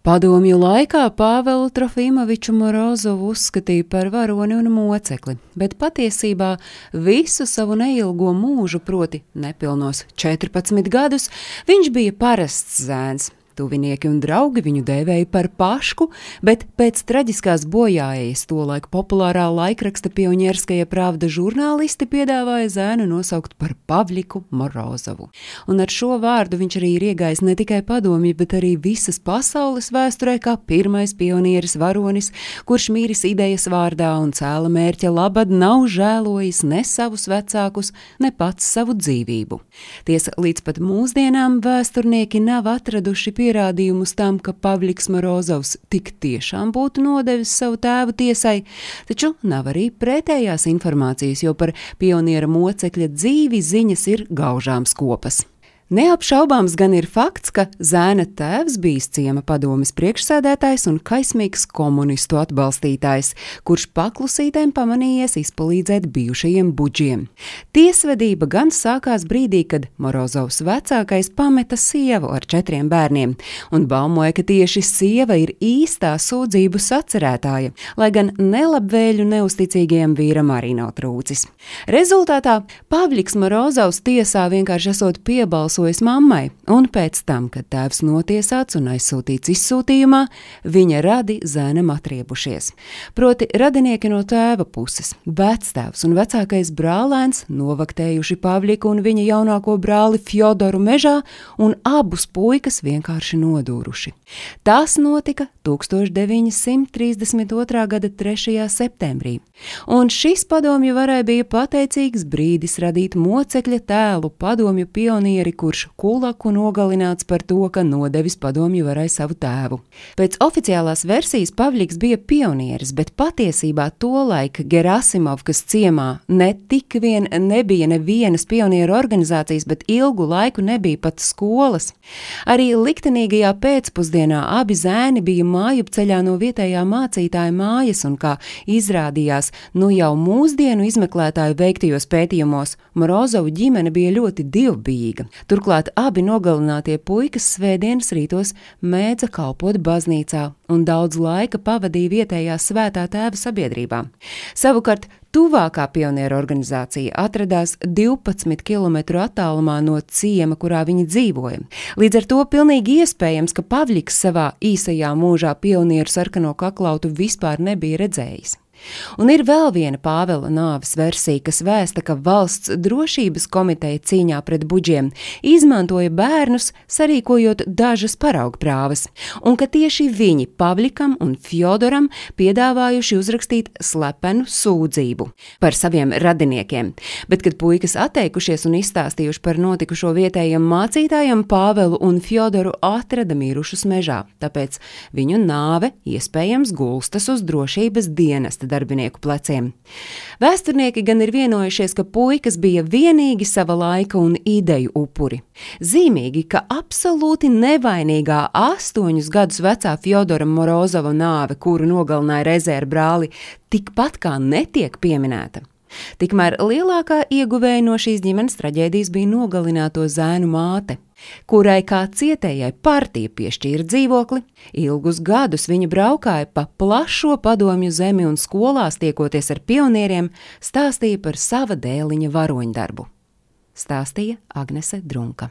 Padomju laikā Pāvelu Trofimoviču Morozovu uzskatīja par varoni un mocekli, bet patiesībā visu savu neilgo mūžu, proti nepilnos 14 gadus, viņš bija parasts zēns, Tuvinieki un draugi viņu dēvēja par pašku, bet pēc traģiskās bojājas tolaik populārā laikraksta pionierskaja pravda žurnālisti piedāvāja zēnu nosaukt par Pavliku Morozovu. Un ar šo vārdu viņš arī ir iegājis ne tikai padomju, bet arī visas pasaules vēsturē kā pirmais pionieris varonis, kurš mīris idejas vārdā un cēla mērķa labad nav žēlojis ne savus vecākus, ne pats savu dzīvību. Tiesa, līdz pat mūsdienām vēsturnieki nav atraduši pie pierādījumus tam, ka Pavliks Morozovs tik tiešām būtu nodevis savu tēvu tiesai, taču nav arī pretējās informācijas, jo par pioniera mocekļa dzīvi ziņas ir gaužām skopas. Neapšaubāms gan ir fakts, ka zēna tēvs bijis ciema padomis priekšsēdētājs un kaismīgs komunistu atbalstītājs, kurš paklusītēm pamanījies izpalīdzēt bijušajiem budžiem. Tiesvedība gan sākās brīdī, kad Morozovs vecākais pameta sievu ar četriem bērniem, un baumoja, ka tieši sieva ir īstā sūdzību sacerētāja, lai gan nelabvēļu neusticīgajam vīram arī nav trūcis. Rezultātā Pāvļiks Morozovs tiesā vienkārši esot piebalsojis balsojis mammai, un pēc tam, kad tēvs notiesāts un aizsūtīts izsūtījumā, viņa radi zēnam atriebušies. Proti, radinieki no tēva puses - vectēvs un vecākais brālēns novaktējuši Pavliku un viņa jaunāko brāli Fjodoru mežā, un abus puikas vienkārši nodūruši. Tas notika 1932. gada 3. septembrī, un šis padomju varai bija pateicīgs brīdis radīt mocekļa tēlu padomju pionieri, kur kurš Kulaku nogalināts par to, ka nodevis padomju varai savu tēvu. Pēc oficiālās versijas Pavliks bija pionieris, bet patiesībā tolaik Gerasimovkas ciemā ne tik vien nebija nevienas pionieru organizācijas, bet ilgu laiku nebija pat skolas. Arī liktenīgajā pēcpusdienā abi zēni bija mājupceļā no vietējā mācītāja mājas, un kā izrādījās, nu jau mūsdienu izmeklētāju veiktajos pētījumos, Morozovu ģimene bija ļoti divbijīga. Tur Turklāt abi nogalinātie puikas svētdienas rītos mēdza kalpot baznīcā un daudz laika pavadīja vietējā svētā tēva sabiedrībā. Savukārt Tuvākā pionieru organizācija atradās 12 km attālumā no ciema, kurā viņi dzīvoja. Līdz ar to pilnīgi iespējams, ka Pavliks savā īsajā mūžā pionieru sarkano kaklautu vispār nebija redzējis. Un ir vēl viena Pāvela nāves versija, kas vēsta, ka valsts drošības komiteja cīņā pret buģiem izmantoja bērnus, sarīkojot dažas paraugprāvas, un ka tieši viņi Pavlikam un Fjodoram piedāvājuši uzrakstīt slepenu sūdzību par saviem radiniekiem. Bet, kad puikas atteikušies un izstāstījuši par notikušo vietējiem mācītājiem, Pāvelu un Fjodoru atrada mirušus mežā, tāpēc viņu nāve iespējams gulstas uz drošības dienesta darbinieku pleciem. Vēsturnieki gan ir vienojušies, ka puikas bija vienīgi sava laika un ideju upuri. Zīmīgi, ka absolūti nevainīgā astoņus gadus vecā Fjodora Morozova nāve, kuru nogalināja rezervu brāli, tikpat kā netiek pieminēta. Tikmēr lielākā ieguvēja no šīs ģimenes traģēdijas bija nogalināto zēnu māte, kurai kā cietējai partija piešķīra dzīvokli. Ilgus gadus viņa braukāja pa plašo padomju zemi un skolās tiekoties ar pionieriem, stāstīja par sava dēliņa varoņdarbu. Stāstīja Agnese Drunka.